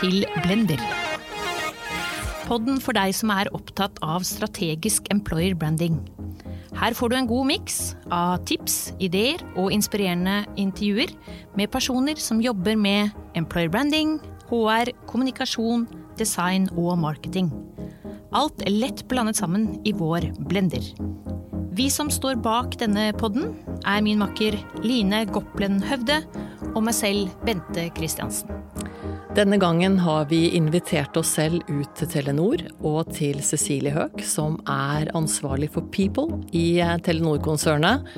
til Blender. Podden for deg som er opptatt av strategisk employer branding. Her får du en god miks av tips, ideer og inspirerende intervjuer med personer som jobber med employer branding, HR, kommunikasjon, design og marketing. Alt er lett blandet sammen i vår blender. Vi som står bak denne podden, er min makker Line Goplen Høvde og meg selv, Bente Christiansen. Denne gangen har vi invitert oss selv ut til Telenor og til Cecilie Høek, som er ansvarlig for People i Telenor-konsernet.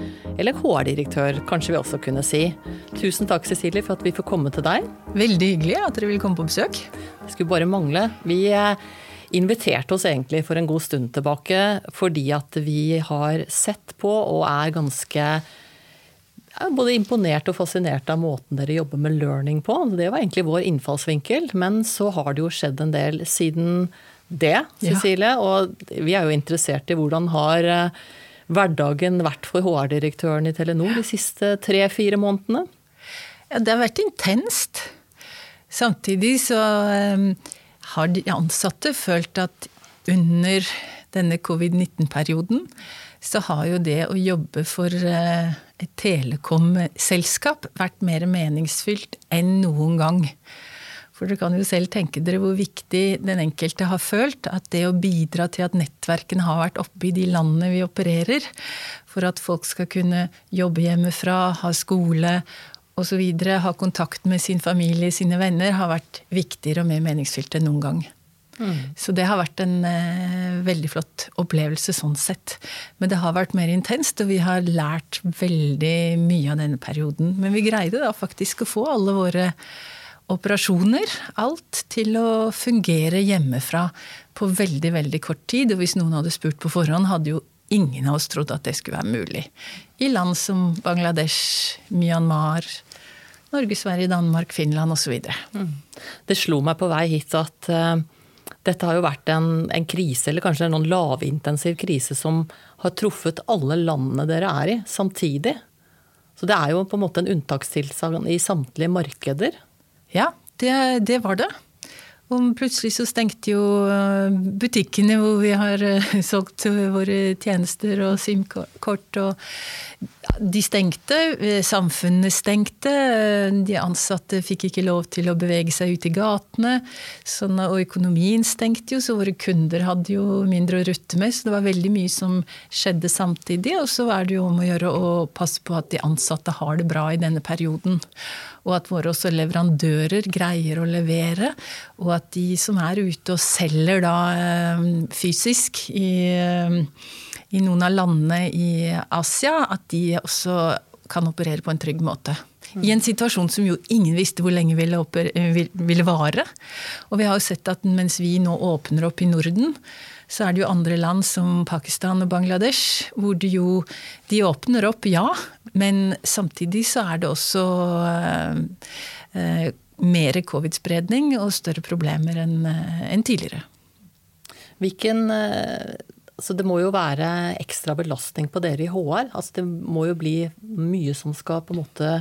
Eller HR-direktør, kanskje vi også kunne si. Tusen takk, Cecilie, for at vi får komme til deg. Veldig hyggelig at dere vil komme på besøk. Det skulle bare mangle. Vi eh, inviterte oss egentlig for en god stund tilbake fordi at vi har sett på og er ganske både imponert og fascinert av måten dere jobber med learning på. Det var egentlig vår innfallsvinkel. Men så har det jo skjedd en del siden det, Cecilie. Ja. Og vi er jo interessert i hvordan har eh, hverdagen vært for HR-direktøren i Telenor de siste tre-fire månedene? Ja, det har vært intenst. Samtidig så um, har de ansatte følt at under denne covid-19-perioden så har jo det å jobbe for et telekomselskap vært mer meningsfylt enn noen gang. For dere kan jo selv tenke dere hvor viktig den enkelte har følt at det å bidra til at nettverkene har vært oppe i de landene vi opererer, for at folk skal kunne jobbe hjemmefra, ha skole osv., ha kontakt med sin familie, sine venner, har vært viktigere og mer meningsfylt enn noen gang. Mm. Så det har vært en eh, veldig flott opplevelse sånn sett. Men det har vært mer intenst, og vi har lært veldig mye av denne perioden. Men vi greide da faktisk å få alle våre operasjoner, alt, til å fungere hjemmefra på veldig, veldig kort tid. Og hvis noen hadde spurt på forhånd, hadde jo ingen av oss trodd at det skulle være mulig. I land som Bangladesh, Myanmar, Norge, Sverige, Danmark, Finland osv. Mm. Det slo meg på vei hit at uh, dette har jo vært en, en krise, eller kanskje en lavintensiv krise, som har truffet alle landene dere er i, samtidig. Så det er jo på en måte en unntakstilstand i samtlige markeder. Ja, det, det var det. Og plutselig så stengte jo eh, butikkene hvor vi har eh, solgt våre tjenester og SIM-kort og de stengte. Eh, samfunnet stengte. De ansatte fikk ikke lov til å bevege seg ut i gatene. Sånn, og økonomien stengte jo, så våre kunder hadde jo mindre å rutte med. Så det var veldig mye som skjedde samtidig. Og så er det jo om å gjøre å passe på at de ansatte har det bra i denne perioden og at våre også leverandører greier å levere. Og at de som er ute og selger da eh, fysisk i, eh, i noen av landene i Asia, at de også kan operere på en trygg måte. I en situasjon som jo ingen visste hvor lenge ville, ville vare. Og vi har jo sett at mens vi nå åpner opp i Norden, så er det jo andre land som Pakistan og Bangladesh, hvor det jo De åpner opp, ja, men samtidig så er det også eh mer covid-spredning og større problemer enn eh, en tidligere. Hvilken eh, så det må jo være ekstra belastning på dere i HR. Altså det må jo bli mye som skal på en måte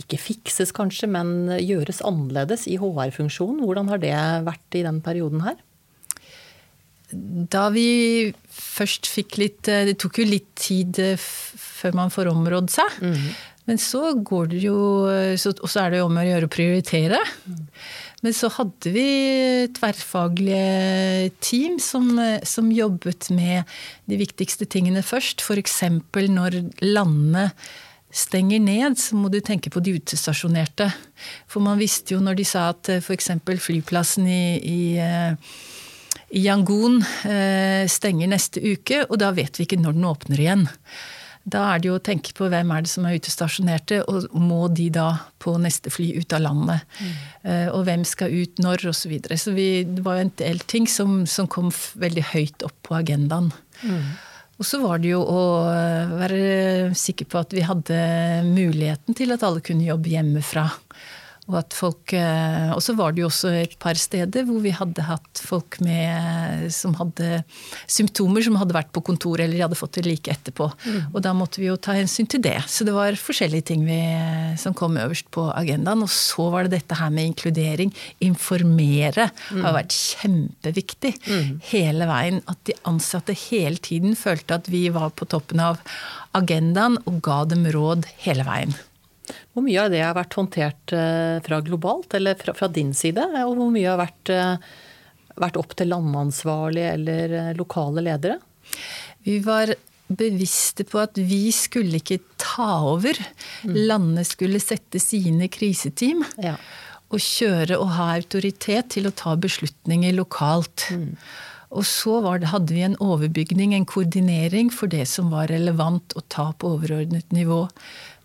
ikke fikses kanskje, men gjøres annerledes i HR-funksjonen. Hvordan har det vært i den perioden her? Da vi først fikk litt Det tok jo litt tid eh, før man får områdd seg. Mm. Men så går det jo Og så er det jo om å gjøre å prioritere. Mm. Men så hadde vi tverrfaglige team som, som jobbet med de viktigste tingene først. F.eks. når landene stenger ned, så må du tenke på de utestasjonerte. For man visste jo når de sa at eh, f.eks. flyplassen i, i, eh, Yangon eh, stenger neste uke, og da vet vi ikke når den åpner igjen. Da er det jo å tenke på hvem er det som er utestasjonerte, og må de da på neste fly ut av landet? Mm. Og hvem skal ut når, osv. Så, videre. så vi, det var jo en del ting som, som kom veldig høyt opp på agendaen. Mm. Og så var det jo å eh, være sikker på at vi hadde muligheten til at alle kunne jobbe hjemmefra. Og, at folk, eh, og så var det jo også et par steder hvor vi hadde hatt folk med, som hadde symptomer som hadde vært på kontoret eller de hadde fått det like etterpå. Mm. Og da måtte vi jo ta hensyn til det. Så det var forskjellige ting vi, som kom øverst på agendaen. Og så var det dette her med inkludering. Informere mm. har vært kjempeviktig mm. hele veien. At de ansatte hele tiden følte at vi var på toppen av agendaen og ga dem råd hele veien. Hvor mye av det har vært håndtert eh, fra globalt, eller fra, fra din side? Og hvor mye har vært, eh, vært opp til landansvarlig eller eh, lokale ledere? Vi var bevisste på at vi skulle ikke ta over. Mm. Landene skulle sette sine kriseteam. Ja. Og kjøre og ha autoritet til å ta beslutninger lokalt. Mm. Og så det, hadde vi en overbygning, en koordinering, for det som var relevant å ta på overordnet nivå.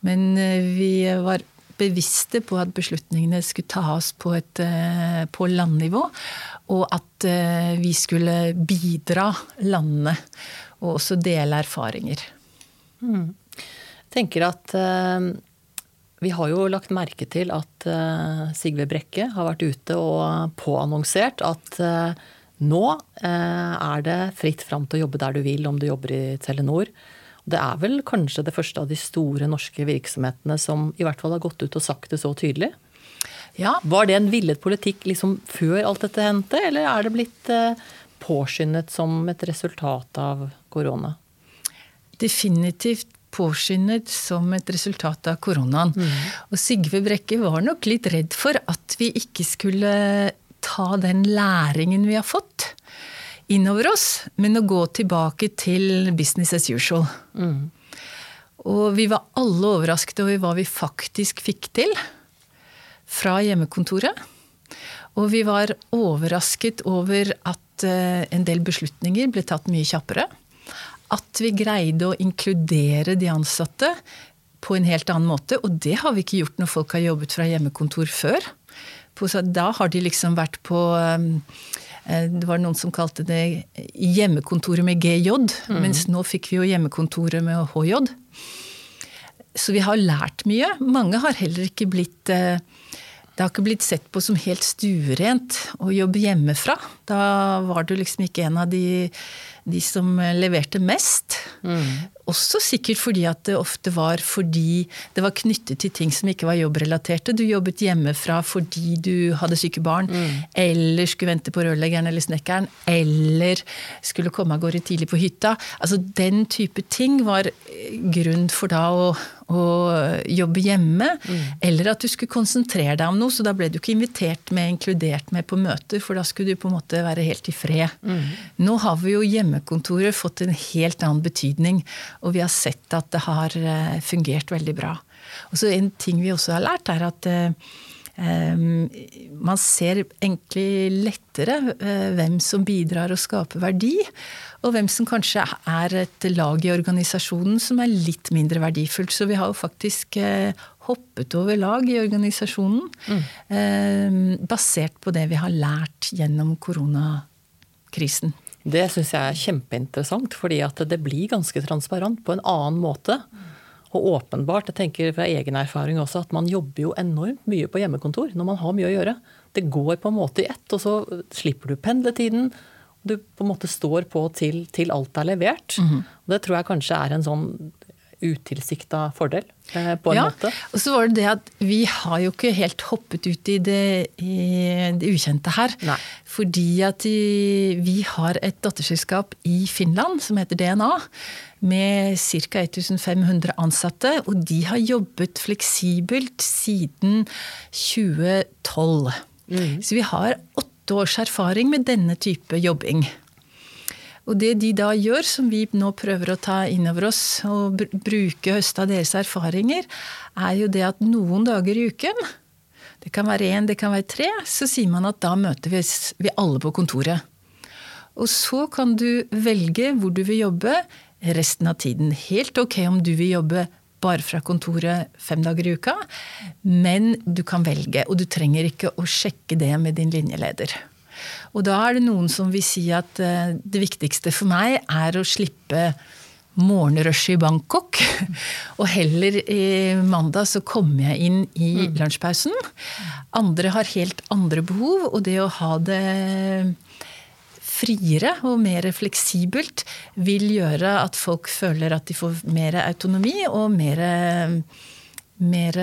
Men eh, vi var bevisste på at beslutningene skulle tas på, et, eh, på landnivå. Og at eh, vi skulle bidra landene, og også dele erfaringer. Mm. Jeg tenker at vi har jo lagt merke til at Sigve Brekke har vært ute og påannonsert at nå er det fritt fram til å jobbe der du vil, om du jobber i Telenor det er vel kanskje det første av de store norske virksomhetene som i hvert fall har gått ut og sagt det så tydelig? Ja. Var det en villet politikk liksom før alt dette hendte, eller er det blitt eh, påskyndet som et resultat av korona? Definitivt påskyndet som et resultat av koronaen. Mm. Og Sigve Brekke var nok litt redd for at vi ikke skulle ta den læringen vi har fått innover oss, men å gå tilbake til business as usual. Mm. Og vi var alle overrasket over hva vi faktisk fikk til fra hjemmekontoret. Og vi var overrasket over at eh, en del beslutninger ble tatt mye kjappere. At vi greide å inkludere de ansatte på en helt annen måte. Og det har vi ikke gjort når folk har jobbet fra hjemmekontor før. Da har de liksom vært på eh, det var noen som kalte det hjemmekontoret med GJ, mm. mens nå fikk vi jo hjemmekontoret med HJ. Så vi har lært mye. Mange har heller ikke blitt eh, det har ikke blitt sett på som helt stuerent å jobbe hjemmefra. Da var du liksom ikke en av de, de som leverte mest. Mm. Også sikkert fordi at det ofte var fordi det var knyttet til ting som ikke var jobbrelaterte. Du jobbet hjemmefra fordi du hadde syke barn, mm. eller skulle vente på rørleggeren eller snekkeren, eller skulle komme av gårde tidlig på hytta. Altså Den type ting var grunn for da å, å jobbe hjemme. Mm. Eller at du skulle konsentrere deg om noe, så da ble du ikke invitert med, inkludert med på møter, for da skulle du på en måte være helt i fred. Mm. Nå har vi jo hjemmekontoret fått en helt annen betydning. Og vi har sett at det har eh, fungert veldig bra. Og så En ting vi også har lært, er at Um, man ser egentlig lettere uh, hvem som bidrar og skaper verdi, og hvem som kanskje er et lag i organisasjonen som er litt mindre verdifullt. Så vi har jo faktisk uh, hoppet over lag i organisasjonen, mm. uh, basert på det vi har lært gjennom koronakrisen. Det syns jeg er kjempeinteressant, fordi at det blir ganske transparent på en annen måte. Og åpenbart, jeg tenker fra egen erfaring også, at man jobber jo enormt mye på hjemmekontor når man har mye å gjøre. Det går på en måte i ett, og så slipper du pendletiden. Du på en måte står på til, til alt er levert. Mm -hmm. Det tror jeg kanskje er en sånn utilsikta fordel, eh, på en ja, måte. Og så var det det at vi har jo ikke helt hoppet ut i det, i det ukjente her. Nei. Fordi at vi har et datterselskap i Finland som heter DNA. Med ca. 1500 ansatte. Og de har jobbet fleksibelt siden 2012. Mm. Så vi har åtte års erfaring med denne type jobbing. Og det de da gjør, som vi nå prøver å ta inn over oss og bruke høste av deres erfaringer, er jo det at noen dager i uken, det kan være én, det kan være tre, så sier man at da møter vi, vi alle på kontoret. Og så kan du velge hvor du vil jobbe resten av tiden. Helt ok om du vil jobbe bare fra kontoret fem dager i uka, men du kan velge. Og du trenger ikke å sjekke det med din linjeleder. Og da er det noen som vil si at eh, det viktigste for meg er å slippe morgenrushet i Bangkok. Og heller i mandag så kommer jeg inn i mm. lunsjpausen. Andre har helt andre behov, og det å ha det friere og mer fleksibelt vil gjøre at folk føler at de får mer autonomi og mer, mer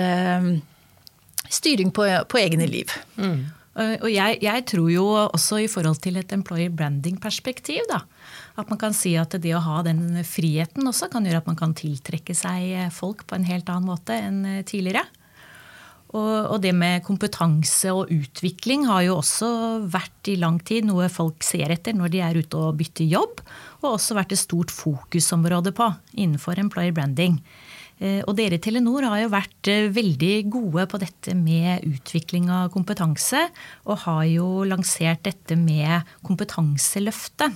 styring på, på egne liv. Mm. Og jeg, jeg, tror jo også i forhold til et employer branding-perspektiv, da. At man kan si at det å ha den friheten også kan gjøre at man kan tiltrekke seg folk på en helt annen måte enn tidligere. Og, og det med kompetanse og utvikling har jo også vært i lang tid noe folk ser etter når de er ute og bytter jobb, og også vært et stort fokusområde på innenfor employer branding. Eh, og dere i Telenor har jo vært eh, veldig gode på dette med utvikling av kompetanse, og har jo lansert dette med Kompetanseløftet.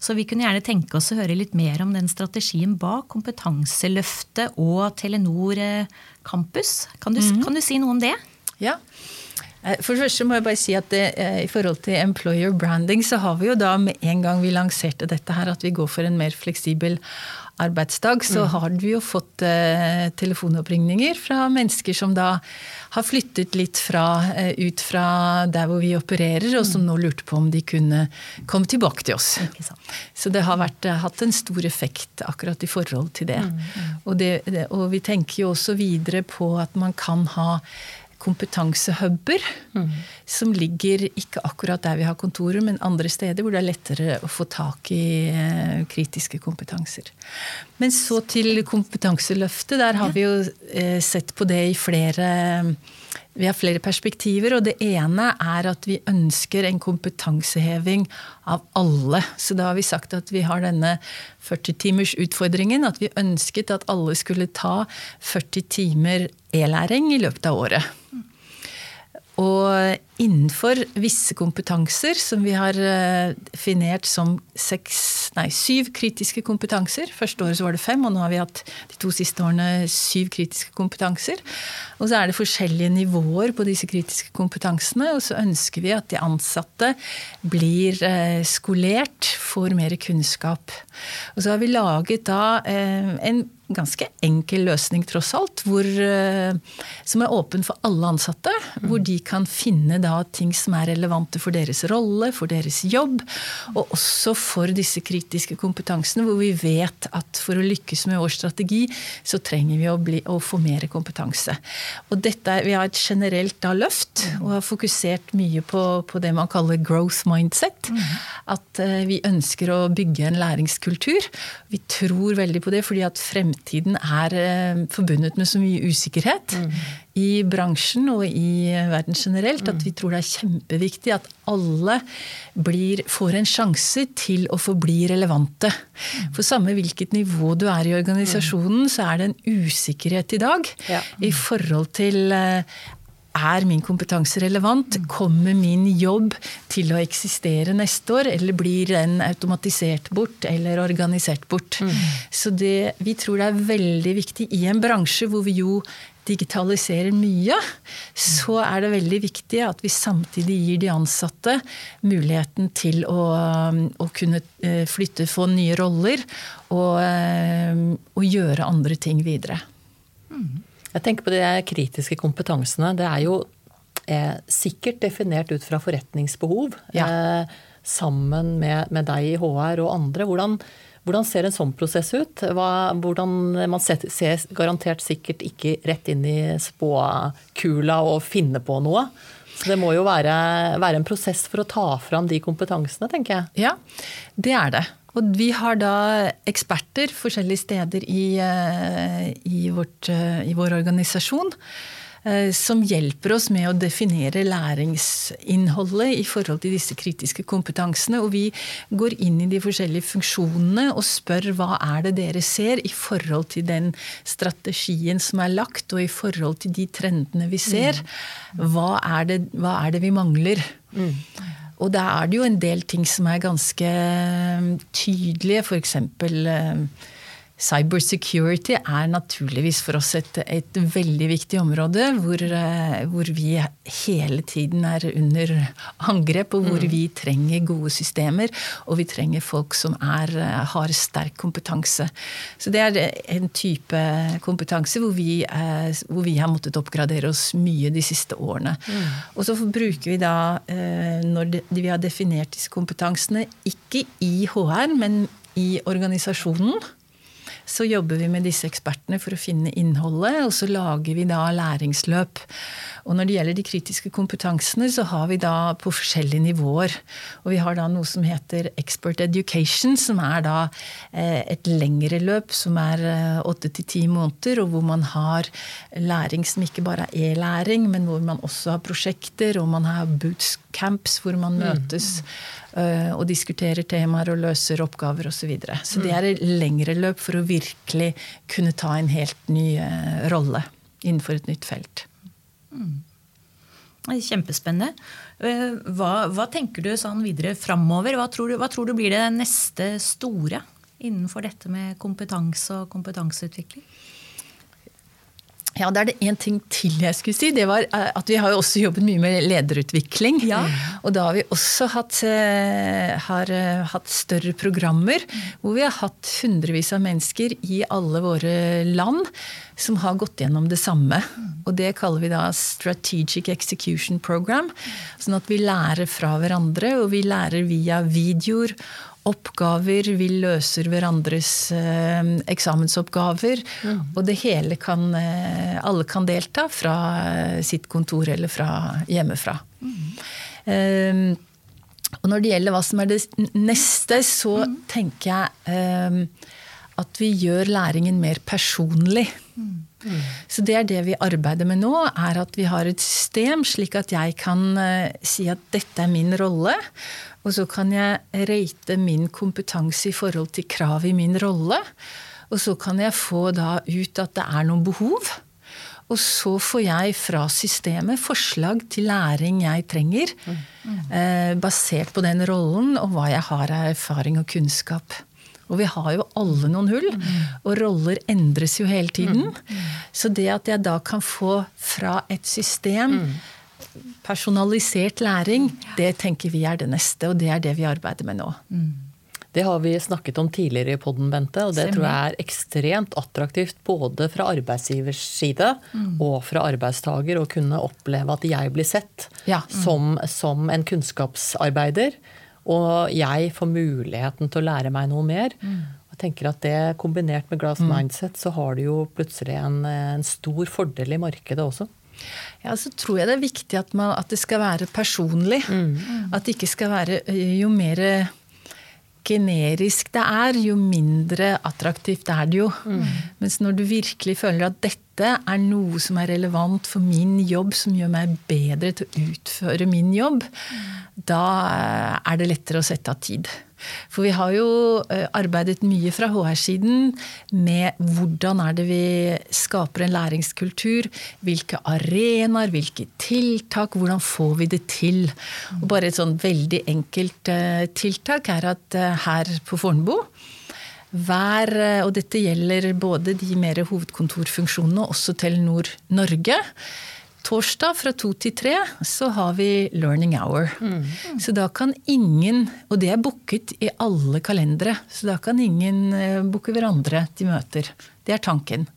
Så vi kunne gjerne tenke oss å høre litt mer om den strategien bak Kompetanseløftet og Telenor eh, Campus. Kan du, mm -hmm. kan du si noe om det? Ja. For det første må jeg bare si at det, I forhold til employer branding, så har vi jo da med en gang vi lanserte dette her, at vi går for en mer fleksibel arbeidsdag, så mm. har vi jo fått eh, telefonoppringninger fra mennesker som da har flyttet litt fra, eh, ut fra der hvor vi opererer, og som mm. nå lurte på om de kunne komme tilbake til oss. Så det har vært, eh, hatt en stor effekt akkurat i forhold til det. Mm, mm. Og, det, og vi tenker jo også videre på at man kan ha kompetansehuber mm. som ligger ikke akkurat der vi har kontorer, men andre steder hvor det er lettere å få tak i eh, kritiske kompetanser. Men så til Kompetanseløftet. Der har vi jo eh, sett på det i flere vi har flere perspektiver, og det ene er at vi ønsker en kompetanseheving av alle. Så da har vi sagt at vi har denne 40-timers-utfordringen. At vi ønsket at alle skulle ta 40 timer e-læring i løpet av året. Og innenfor visse kompetanser som vi har eh, definert som seks, nei, syv kritiske kompetanser. Første året var det fem, og nå har vi hatt de to siste årene syv kritiske kompetanser. Og så er det forskjellige nivåer på disse kritiske kompetansene, og så ønsker vi at de ansatte blir eh, skolert, får mer kunnskap. Og så har vi laget da eh, en ganske enkel løsning, tross alt, hvor, som er åpen for alle ansatte. Hvor de kan finne da ting som er relevante for deres rolle, for deres jobb, og også for disse kritiske kompetansene, hvor vi vet at for å lykkes med vår strategi, så trenger vi å, bli, å få mer kompetanse. Og dette, Vi har et generelt da løft, og har fokusert mye på, på det man kaller growth mindset. At uh, vi ønsker å bygge en læringskultur. Vi tror veldig på det, fordi at fremtiden er uh, forbundet med så mye usikkerhet i bransjen og i verden generelt at vi tror det er kjempeviktig at alle blir, får en sjanse til å forbli relevante. For samme hvilket nivå du er i organisasjonen, så er det en usikkerhet i dag ja. i forhold til eh, er min kompetanse relevant? Kommer min jobb til å eksistere neste år? Eller blir den automatisert bort eller organisert bort? Mm. Så det, vi tror det er veldig viktig i en bransje hvor vi jo digitaliserer mye, så er det veldig viktig at vi samtidig gir de ansatte muligheten til å, å kunne eh, flytte, få nye roller og, eh, og, gjøre andre ting videre. Jeg tenker på de kritiske kompetansene. Det er jo eh, sikkert definert ut fra forretningsbehov. Ja. Eh, sammen med, med, deg i HR og andre. Hvordan, hvordan ser en sånn prosess ut? Hva, hvordan, man ser, ser, garantert sikkert ikke rett inn i spåkula og finne på noe. Så det må jo være, være, en prosess for å ta fram de kompetansene, tenker jeg. Ja, det er det. Og vi har da eksperter forskjellige steder i, eh, i, vårt, eh, i vår organisasjon Eh, som hjelper oss med å definere læringsinnholdet i forhold til disse kritiske kompetansene. Og vi går inn i de forskjellige funksjonene og spør hva er det dere ser i forhold til den strategien som er lagt, og i forhold til de trendene vi ser. Hva er det, hva er det vi mangler? Mm. Og da er det jo en del ting som er ganske tydelige. F.eks Cybersecurity er naturligvis for oss et, et veldig viktig område, hvor, eh, hvor, vi hele tiden er under angrep, og hvor mm. vi trenger gode systemer. Og vi trenger folk som er, eh, har sterk kompetanse. Så det er en type kompetanse hvor vi, eh, hvor vi har måttet oppgradere oss mye de siste årene. Mm. Og så bruker vi da, når vi har definert disse kompetansene, ikke i HR, men i organisasjonen så jobber vi med disse ekspertene for å finne innholdet, og så lager vi da læringsløp. Og når det gjelder de kritiske kompetansene, så har vi da på forskjellige nivåer. Og vi har da noe som heter Expert Education, som er da eh, et lengre løp som er eh, åtte til ti måneder, og hvor man har læring som ikke bare er e-læring, men hvor man også har prosjekter, og man har bootcamps hvor man mm. møtes. Eh, og diskuterer temaer og løser oppgaver osv. Så, videre. så det er et lengre løp for å virkelig kunne ta en helt ny eh, rolle innenfor et nytt felt. Mm. Kjempespennende. Eh, hva, hva, tenker du sånn videre framover? Hva tror, du, hva tror du blir det neste store innenfor dette med kompetanse og kompetanseutvikling? Ja, det er det én ting til jeg skulle si. Det var eh, at vi har jo også jobbet mye med lederutvikling. Ja. Og da har vi også hatt, eh, har eh, hatt større programmer hvor vi har hatt hundrevis av mennesker i alle våre land som har gått gjennom det samme. Og det kaller vi da Strategic Execution Program. Sånn at vi lærer fra hverandre, og vi lærer via videoer oppgaver, vi løser hverandres eh, eksamensoppgaver. Mm. Og det hele kan eh, Alle kan delta fra eh, sitt kontor eller fra hjemmefra. Mm. Eh, og når det gjelder hva som er det neste, så mm. tenker jeg um, at vi gjør læringen mer personlig. Mm. Så det er det vi arbeider med nå, er at vi har et system slik at jeg kan uh, si at dette er min rolle. Og så kan jeg rate min kompetanse i forhold til krav i min rolle. Og så kan jeg få da ut at det er noen behov. Og så får jeg fra systemet forslag til læring jeg trenger. Mm. Eh, basert på den rollen og hva jeg har av erfaring og kunnskap. Og vi har jo alle noen hull, og roller endres jo hele tiden. Så det at jeg da kan få fra et system personalisert læring, det tenker vi er det neste, og det er det vi arbeider med nå. Mm. Det har vi snakket om tidligere i poden, Bente, og det tror jeg er ekstremt attraktivt både fra arbeidsgivers side mm. og fra arbeidstaker å kunne oppleve at jeg blir sett ja. mm. som, som, en kunnskapsarbeider. Og jeg får muligheten til å lære meg noe mer. Mm. Jeg tenker at det Kombinert med Glass mm. Mindset så har du jo plutselig en, en stor fordel i markedet også. Ja, så tror jeg det er viktig at, man, at det skal være personlig. Mm. At det ikke skal være Jo mer generisk det er, jo mindre attraktivt er det jo. Mm. Mens når du virkelig føler at dette er noe som er relevant for min jobb, som gjør meg bedre til å utføre min jobb, da er det lettere å sette av tid. For vi har jo eh, arbeidet mye fra HR-siden med hvordan er det vi skaper en læringskultur. Hvilke arenaer, hvilke tiltak, hvordan får vi det til? Og bare et sånn veldig enkelt eh, tiltak er at eh, her på Fornebu hver, og dette gjelder både de mer hovedkontorfunksjonene og også Telenor Norge torsdag fra to til tre så har vi learning hour. Mm. Så da kan ingen, og det er booket i alle kalendere, så da kan ingen uh, booke hverandre til møter. Det er tanken.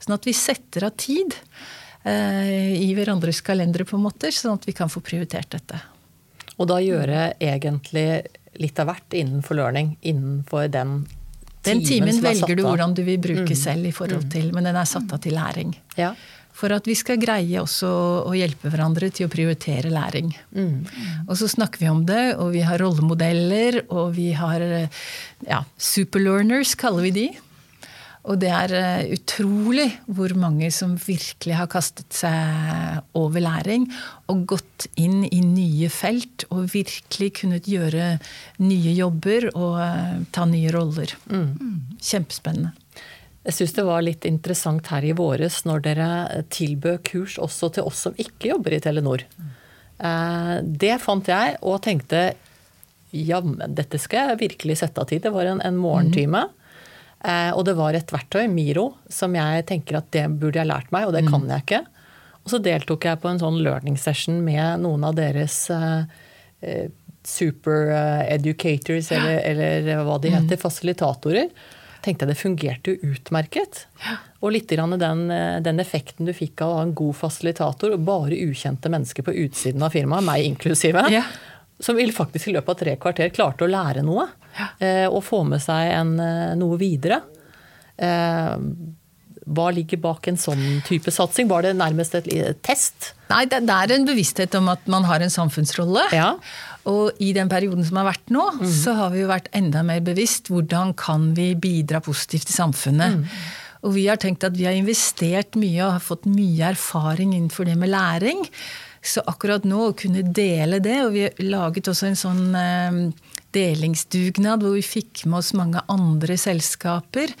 Sånn at vi setter av tid eh, i hverandres kalendere, på en måte, sånn at vi kan få prioritert dette. Og da gjøre egentlig litt av hvert innenfor learning, innenfor den den timen velger du hvordan du vil bruke mm. selv, i forhold mm. til, men den er satt av til læring. Ja for at vi skal greie også å hjelpe hverandre til å prioritere læring. Mm. Og så snakker vi om det, og vi har rollemodeller, og vi har ja, superlearners, kaller vi de. Og det er eh, utrolig hvor mange som virkelig har kastet seg over læring og gått inn i nye felt og virkelig kunnet gjøre nye jobber og eh, ta nye roller. Mm. Kjempespennende. Jeg syns det var litt interessant her i våres når dere tilbød kurs også til oss som ikke jobber i Telenor. Eh, det fant jeg og tenkte jammen, dette skal jeg virkelig sette av tid. Det var en, en morgentime. Eh, og det var et verktøy, Miro, som jeg tenker at det burde jeg lært meg, og det kan jeg ikke. Og så deltok jeg på en sånn learning session med noen av deres uh, super educators, eller, eller, hva de heter, fasilitatorer. Tenkte jeg det fungerte jo utmerket. Og litt grann den, den, effekten du fikk av å ha en god fasilitator og bare ukjente mennesker på utsiden av firmaet, meg inklusive, som faktisk i løpet av tre kvarter klarte å lære noe. Ja. Og få med seg en, noe videre. Hva ligger bak en sånn type satsing? Var det nærmest et test? Nei, det, er en bevissthet om at man har en samfunnsrolle. Ja. Og i den perioden som har vært nå, mm. så har vi jo vært enda mer bevisst hvordan kan vi bidra positivt til samfunnet. Mm. Og vi har tenkt at vi har investert mye og har fått mye erfaring innenfor det med læring. Så akkurat nå å kunne dele det, og vi har laget også en sånn eh, delingsdugnad hvor vi fikk med oss mange andre selskaper.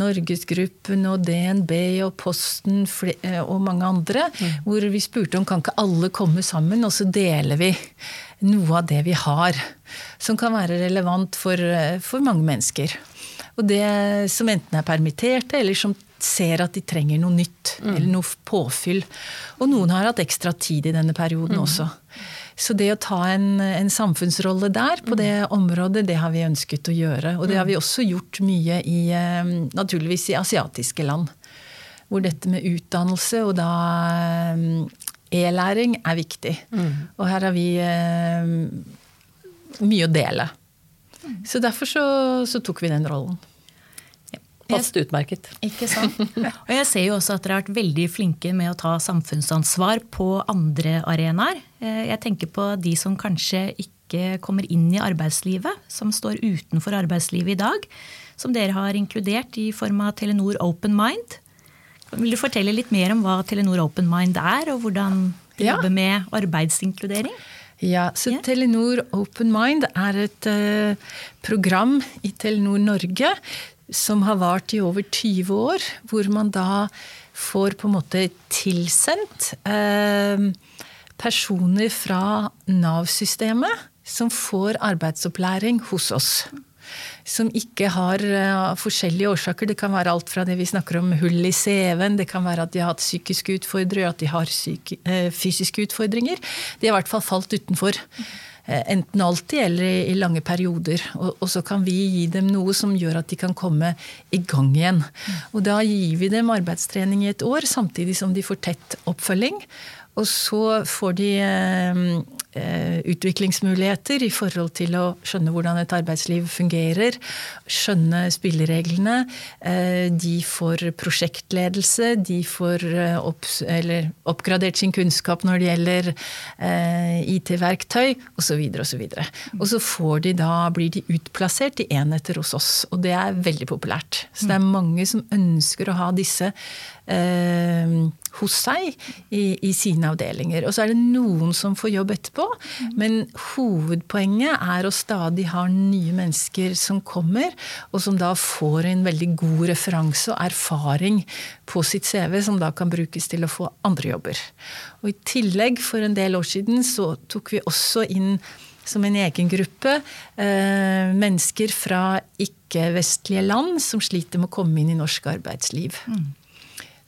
Norgesgruppen og DNB og Posten eh, og mange andre. Mm. Hvor vi spurte om kan ikke alle komme sammen, og så deler vi noe av det vi har. Som kan være relevant for, eh, for mange mennesker. Og det som enten er permitterte, eller som ser at de trenger noe nytt. Mm. Eller noe påfyll. Og noen har hatt ekstra tid i denne perioden mm. også. Så det å ta en, en samfunnsrolle der, på det området, det har vi ønsket å gjøre. Og det har vi også gjort mye i eh, naturligvis i asiatiske land. Hvor dette med utdannelse og da eh, e-læring er viktig. Mm. Og her har vi eh, mye å dele. Så derfor så, så tok vi den rollen. Passet utmerket. Ikke sant. Og jeg ser jo også at dere har vært veldig flinke med å ta samfunnsansvar på andre arenaer. Eh, jeg tenker på de som kanskje ikke kommer inn i arbeidslivet, som står utenfor arbeidslivet i dag. Som dere har inkludert i form av Telenor Open Mind. Vil du fortelle litt mer om hva Telenor Open Mind er, og hvordan de ja. jobber med arbeidsinkludering? Ja, så yeah. Telenor Open Mind er et uh, program i Telenor Norge som har vart i over 20 år, hvor man da får på en måte tilsendt eh, personer fra Nav-systemet som får arbeidsopplæring hos oss. Som ikke har uh, forskjellige årsaker. Det kan være alt fra det vi snakker om hull i CV-en, det kan være at de har hatt psykiske utfordringer, at de har syke, uh, fysiske utfordringer. De har i hvert fall falt utenfor. Eh, enten alltid eller i, lange perioder. Og, og, så kan vi gi dem noe som gjør at de kan komme i gang igjen. Og da gir vi dem arbeidstrening i et år, samtidig som de får tett oppfølging. Og så får de eh, Eh, utviklingsmuligheter i forhold til å skjønne hvordan et arbeidsliv fungerer. Skjønne spillereglene. Eh, de får prosjektledelse. De får eh, opp, oppgradert sin kunnskap når det gjelder IT-verktøy osv. osv. Og så får de da, blir de utplassert i enheter hos oss. Og det er veldig populært. Så det er mange som ønsker å ha disse eh, hos seg i, i, sine avdelinger. Og så er det noen som får jobb etterpå, men hovedpoenget er å stadig ha nye mennesker som kommer, og som da får en veldig god referanse og erfaring på sitt CV, som da kan brukes til å få andre jobber. Og i tillegg, for en del år siden, så tok vi også inn som en egen gruppe eh, mennesker fra ikke-vestlige land som sliter med å komme inn i norsk arbeidsliv. Mm.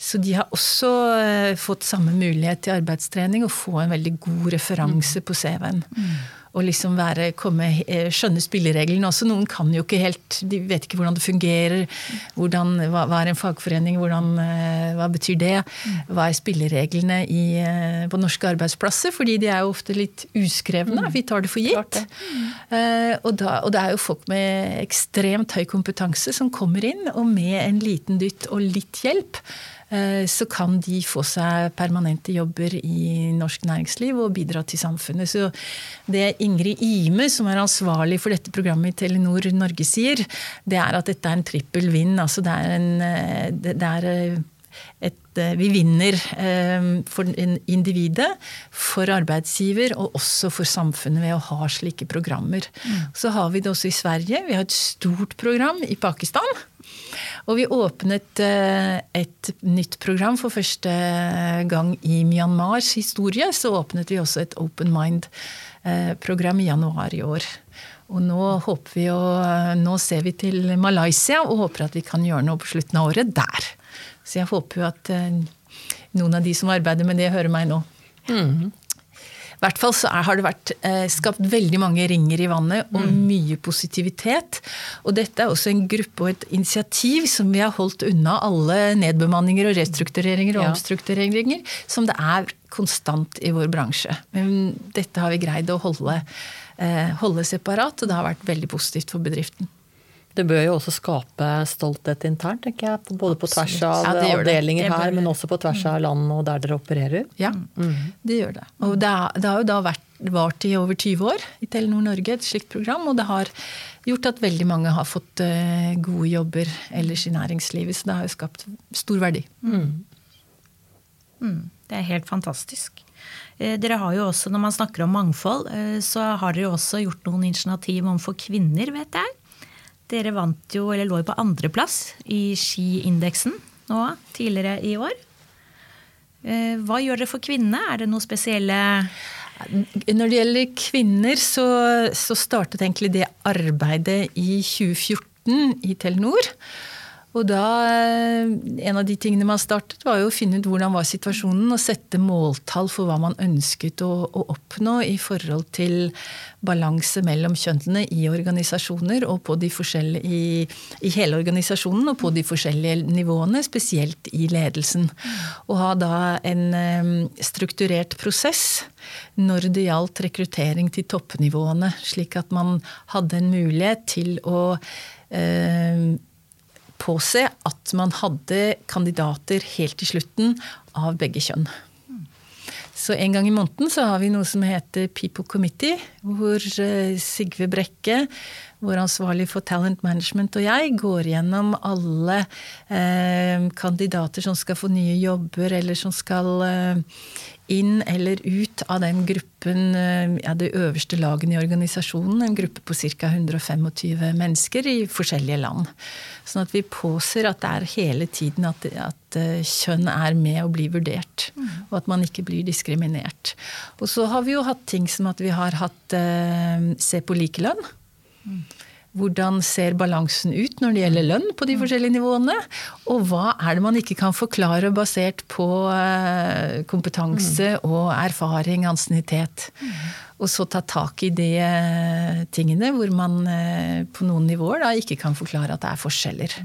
Så de har også eh, fått samme mulighet til arbeidstrening og få en veldig god referanse mm. på CV-en. Mm. Og liksom være, komme, eh, skjønne spillereglene også. Noen kan jo ikke helt De vet ikke hvordan det fungerer. Hvordan, hva, hva, er en fagforening? Hvordan, eh, hva betyr det? Mm. Hva er spillereglene i, på norske arbeidsplasser? Fordi de er jo ofte litt uskrevne. Vi tar det for gitt. Og, da, og det er jo folk med ekstremt høy kompetanse som kommer inn, og med en liten dytt og litt hjelp så kan de få seg permanente jobber i norsk næringsliv og bidra til samfunnet. Så det Ingrid Ime, som er ansvarlig for dette programmet i Telenor Norge, sier, det er at dette er en trippel vinn. Altså det er en eh, det er eh, et, vi vinner for individet, for arbeidsgiver og også for samfunnet ved å ha slike programmer. Mm. Så har vi det også i Sverige. Vi har et stort program i Pakistan. Og vi åpnet eh, et nytt program for første gang i Myanmars historie. Så åpnet vi også et Open Mind-program i januar i år. Og nå håper vi å, nå ser vi til Malaysia og håper at vi kan gjøre noe på slutten av året der. Så jeg håper jo at eh, noen av de som arbeider med det, hører meg nå. Mm. I hvert fall så er, har det vært eh, skapt veldig mange ringer i vannet og mm. mye positivitet. Og dette er også en gruppe og et initiativ som vi har holdt unna alle nedbemanninger og restruktureringer og ja. omstruktureringer, som det er konstant i vår bransje. Men dette har vi greid å holde, eh, holde separat, og det har vært veldig positivt for bedriften. Det bør jo også skape stolthet internt, tenker jeg. Både på tvers av ja, avdelinger her, men også på tvers av land og der dere opererer. Ja, mm. det gjør det. Og det, er, det har jo da vært, vart i over 20 år i Telenor Norge, et slikt program. Og det har gjort at veldig mange har fått uh, gode jobber ellers i næringslivet. Så det har jo skapt stor verdi. Mm. Mm. Det er helt fantastisk. Eh, dere har jo også, Når man snakker om mangfold, eh, så har dere jo også gjort noen initiativ overfor kvinner, vet jeg. Dere vant jo, eller lå jo på andreplass i skiindeksen nå tidligere i år. Eh, hva gjør dere for kvinnene? Er det noe spesielle Når det gjelder kvinner, så, så startet egentlig det arbeidet i 2014 i Telenor. Og da, eh, En av de tingene man startet, var jo å finne ut hvordan var situasjonen og sette måltall for hva man ønsket å, å oppnå i forhold til balanse mellom kjønnene i organisasjoner og på de forskjellige, i, i, hele organisasjonen og på de forskjellige nivåene, spesielt i ledelsen. Og ha da en um, strukturert prosess når det gjaldt rekruttering til toppnivåene, slik at man hadde en mulighet til å uh, påse at man hadde kandidater helt til slutten av begge kjønn. Så en gang i måneden så har vi noe som heter People Committee, hvor eh, Sigve Brekke, vår ansvarlig for talent management, og jeg går gjennom alle eh, kandidater som skal få nye jobber, eller som skal eh, inn eller ut av den gruppen, eh, ja, det øverste lagene i organisasjonen. En gruppe på ca. 125 mennesker i forskjellige land. Sånn at vi påser at det er hele tiden at, at eh, kjønn er med og blir vurdert. Mm. Og at man ikke blir diskriminert. Og så har vi jo hatt ting som at vi har hatt eh, se på likelønn. Mm. Hvordan ser balansen ut når det gjelder lønn på de forskjellige nivåene? Og hva er det man ikke kan forklare basert på eh, kompetanse og erfaring, ansiennitet? Og så ta tak i de eh, tingene hvor man eh, på noen nivåer da ikke kan forklare at det er forskjeller.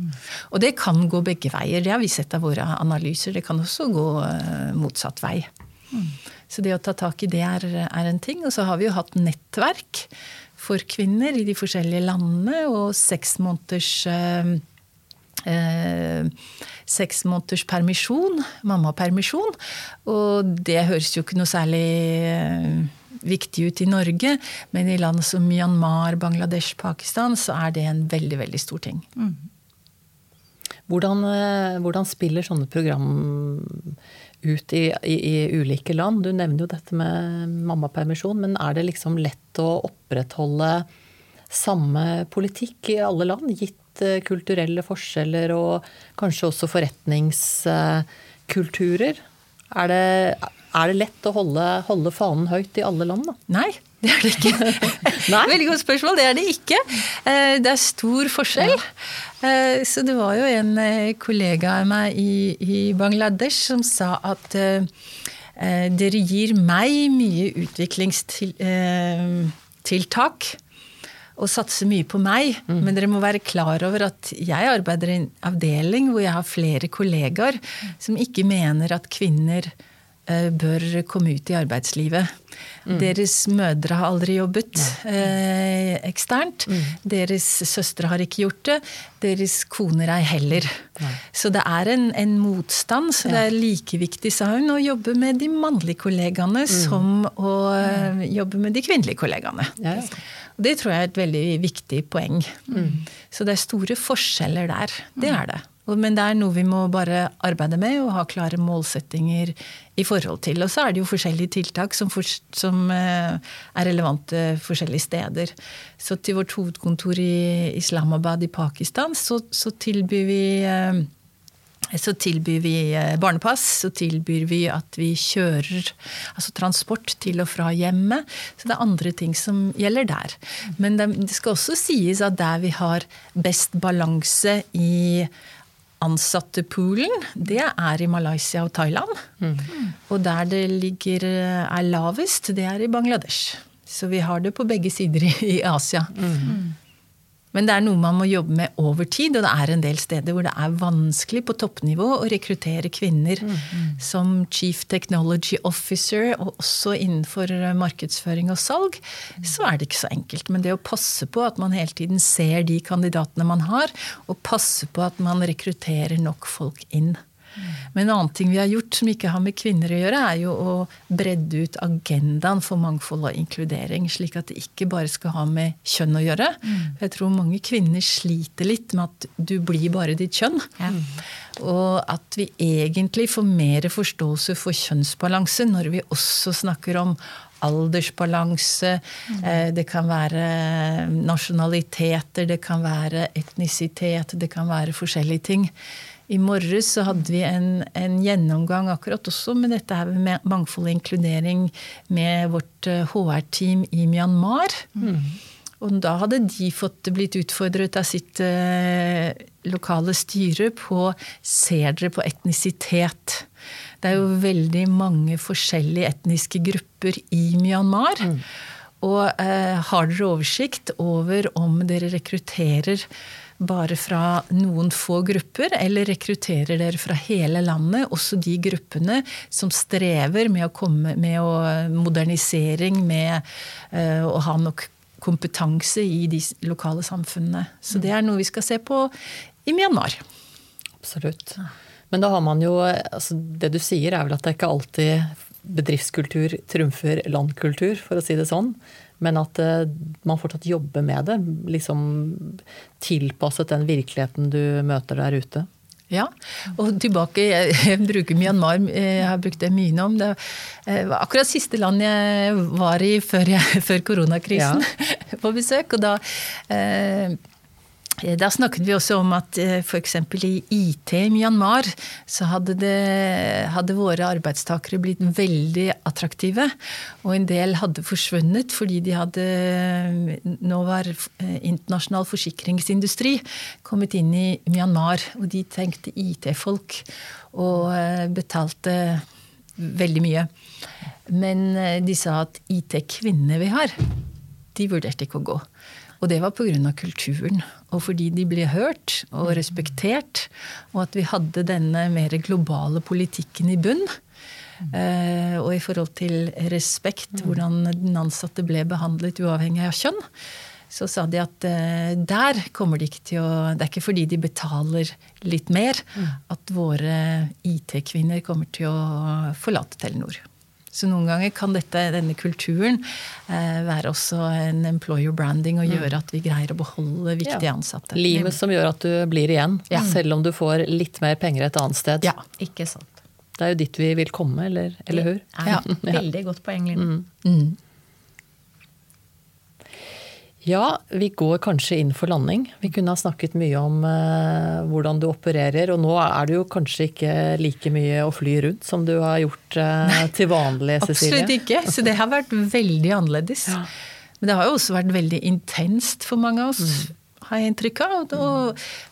Og det kan gå begge veier. Det har vi sett av våre analyser. Det kan også gå motsatt vei. Så det å ta tak i det er, er en ting. Og så har vi jo hatt nettverk for kvinner i de forskjellige landene, og seks måneders eh, eh, seks måneders permisjon, mammapermisjon. Og det høres jo ikke noe særlig eh, viktig ut i Norge, men i land som Myanmar, Bangladesh, Pakistan, så er det en veldig, veldig stor ting. Mm. Hvordan, eh, hvordan, spiller sånne program ut i, i, i, ulike land. Du nevner jo dette med mammapermisjon, men er det liksom lett å opprettholde samme politikk i alle land, gitt eh, kulturelle forskjeller og kanskje også forretningskulturer? Er det, er det lett å holde, holde, fanen høyt i alle land, da? Nei, det er det ikke. Veldig godt spørsmål. Det er det ikke. Eh, det er stor forskjell. Eh, så det var jo en eh, kollega av meg i, i Bangladesh som sa at dere gir meg mye utviklingstiltak og satser mye på meg, mm. men dere må være klar over at jeg arbeider i en avdeling hvor jeg har flere kollegaer som ikke mener at kvinner bør komme ut i arbeidslivet. Mm. Deres mødre har aldri jobbet eh, eksternt. Mm. Deres søstre har ikke gjort det. Deres koner ei heller. Nei. Så det er en, en motstand. Så ja. det er like viktig, sa hun, å jobbe med de mannlige kollegaene mm. som å uh, jobbe med de kvinnelige kollegaene. Ja, ja. Det tror jeg er et veldig viktig poeng. Mm. Så det er store forskjeller der. Det er det. Men det er noe vi må bare arbeide med og ha klare målsettinger i forhold til. Og så er det jo forskjellige tiltak som, for, som eh, er relevante forskjellige steder. Så til vårt hovedkontor i Islamabad i Pakistan så, så tilbyr vi eh, Så tilbyr vi eh, barnepass, så tilbyr vi at vi kjører altså transport til og fra hjemmet. Så det er andre ting som gjelder der. Men det skal også sies at der vi har best balanse i ansattepoolen, det er i Malaysia og Thailand. Mm. Og der det ligger, er lavest, det er i Bangladesh. Så vi har det på begge sider i Asia. Mm. Men det er noe man må jobbe med over tid, og det er en del steder hvor det er vanskelig på toppnivå å rekruttere kvinner mm, mm. som chief technology officer, og også innenfor markedsføring og salg. Så er det ikke så enkelt. Men det å passe på at man hele tiden ser de kandidatene man har, og passe på at man rekrutterer nok folk inn. Men en annen ting vi har gjort som ikke har med kvinner å gjøre, er jo å bredde ut agendaen for mangfold og inkludering. Slik at det ikke bare skal ha med kjønn å gjøre. Mm. Jeg tror mange kvinner sliter litt med at du blir bare ditt kjønn. Ja. Og at vi egentlig får mer forståelse for kjønnsbalanse når vi også snakker om aldersbalanse. Mm. Eh, det kan være nasjonaliteter, det kan være etnisitet, det kan være forskjellige ting. I morges så hadde vi en, en, gjennomgang akkurat også med dette her med mangfold og inkludering med vårt HR-team eh, i Myanmar. Mm. Og da hadde de fått blitt utfordret av sitt eh, lokale styre på Ser dere på etnisitet? Det er jo veldig mange forskjellige etniske grupper i Myanmar. Mm. Og eh, har dere oversikt over om dere rekrutterer bare fra noen få grupper, eller rekrutterer dere fra hele landet, også de gruppene som strever med å komme med å, modernisering, med uh, å ha nok kompetanse i de lokale samfunnene. Så det er noe vi skal se på i Myanmar. Absolutt. Men da har man jo altså Det du sier, er vel at det ikke alltid bedriftskultur trumfer landkultur, for å si det sånn. Men at uh, man fortsatt jobber med det. Liksom tilpasset den virkeligheten du møter der ute. Ja, og tilbake Jeg, bruker Myanmar, jeg har brukt det mye om. Det var akkurat siste land jeg var i før, jeg, før koronakrisen, ja. på besøk. Og da eh, Eh, da snakket vi også om at eh, f.eks. i IT i Myanmar så hadde, det, hadde, våre arbeidstakere blitt veldig attraktive. Og en del hadde forsvunnet fordi de hadde Nå var eh, internasjonal forsikringsindustri kommet inn i Myanmar, og de tenkte IT-folk og betalte veldig mye. Men de sa at IT-kvinnene vi har, de vurderte ikke å gå. Og det var pga. kulturen. Og fordi de ble hørt og respektert. Og at vi hadde denne mer globale politikken i bunn. Uh, og i forhold til respekt, hvordan den ansatte ble behandlet uavhengig av kjønn. Så sa de at uh, der kommer de ikke til å Det er ikke fordi de betaler litt mer at våre IT-kvinner kommer til å forlate Telenor. Så noen ganger kan dette, denne kulturen eh, være også en employer branding og mm. gjøre at vi greier å beholde viktige ja. ansatte. Livet som gjør at du blir igjen, ja. selv om du får litt mer penger et annet sted. Ja, ikke sant. Det er jo dit vi vil komme, eller, eller hur? Ja, veldig godt poeng, Line. Mm. Ja, vi går kanskje inn for landing. Vi kunne ha snakket mye om eh, hvordan du opererer. Og nå er det jo kanskje ikke like mye å fly rundt som du har gjort eh, til vanlig, Cecilie? Absolutt ikke. Så det har vært veldig annerledes. Ja. Men det har jo også vært veldig intenst for mange av oss. Mm har jeg inntrykk av.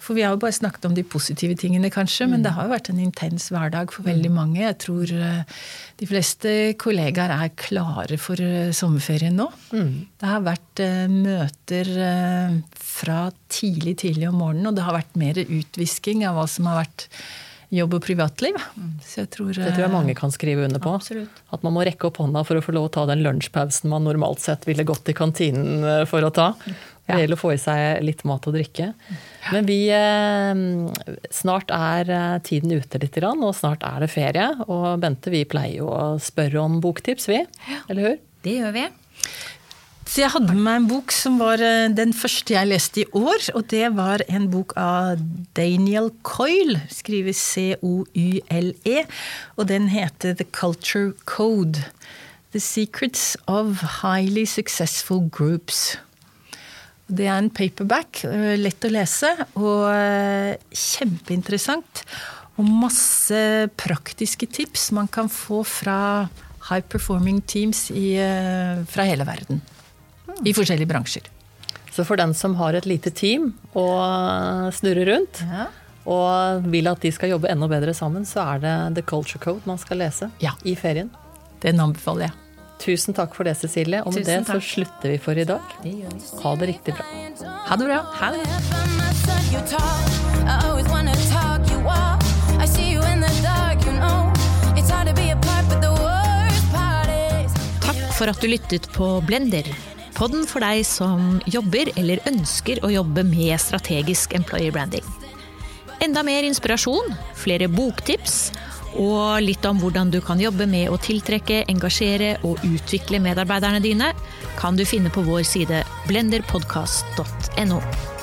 For vi har jo bare snakket om de positive tingene, kanskje, men det har jo vært en intens hverdag for veldig mm. mange. Jeg tror eh, de fleste kollegaer er klare for eh, sommerferien nå. Mm. Det har vært eh, møter fra tidlig, tidlig om morgenen, og det har vært mer utvisking av hva som har vært jobb og privatliv. Mm. Så jeg tror, det tror jeg mange kan skrive under på. Absolutt. At man må rekke opp hånda for å få lov å ta den lunsjpausen man normalt sett ville gått i kantinen for å ta. Det gjelder å få i seg litt mat og drikke. Men vi eh, Snart er eh, tiden ute litt, og snart er det ferie. Og Bente, vi pleier jo å spørre om boktips, vi. Eller hur? Det gjør vi. Så jeg hadde med meg en bok som var eh, den første jeg leste i år. Og det var en bok av Daniel Coyle, skriver C-O-Y-L-E. Og den heter The Culture Code. The Secrets of Highly Successful Groups. Det er en paperback, eh, lett å lese og eh, kjempeinteressant. Og masse praktiske tips man kan få fra high performing teams i, eh, fra hele verden. I forskjellige bransjer. Så for den som har et lite team og snurrer rundt, Ja. og vil at de skal jobbe enda bedre sammen, så er det The Culture Code man skal lese Ja. i ferien. Den anbefaler jeg. Tusen takk for det, Cecilie. Og med Tusen det så takk. slutter vi for i dag. Ha det riktig bra. Ha det bra. Ha det. Takk for at du lyttet på Blender. Podden for deg som jobber eller ønsker å jobbe med strategisk employer branding. Enda mer inspirasjon, flere boktips og litt om hvordan du kan jobbe med å tiltrekke, engasjere og utvikle medarbeiderne dine, kan du finne på vår side blenderpodkast.no.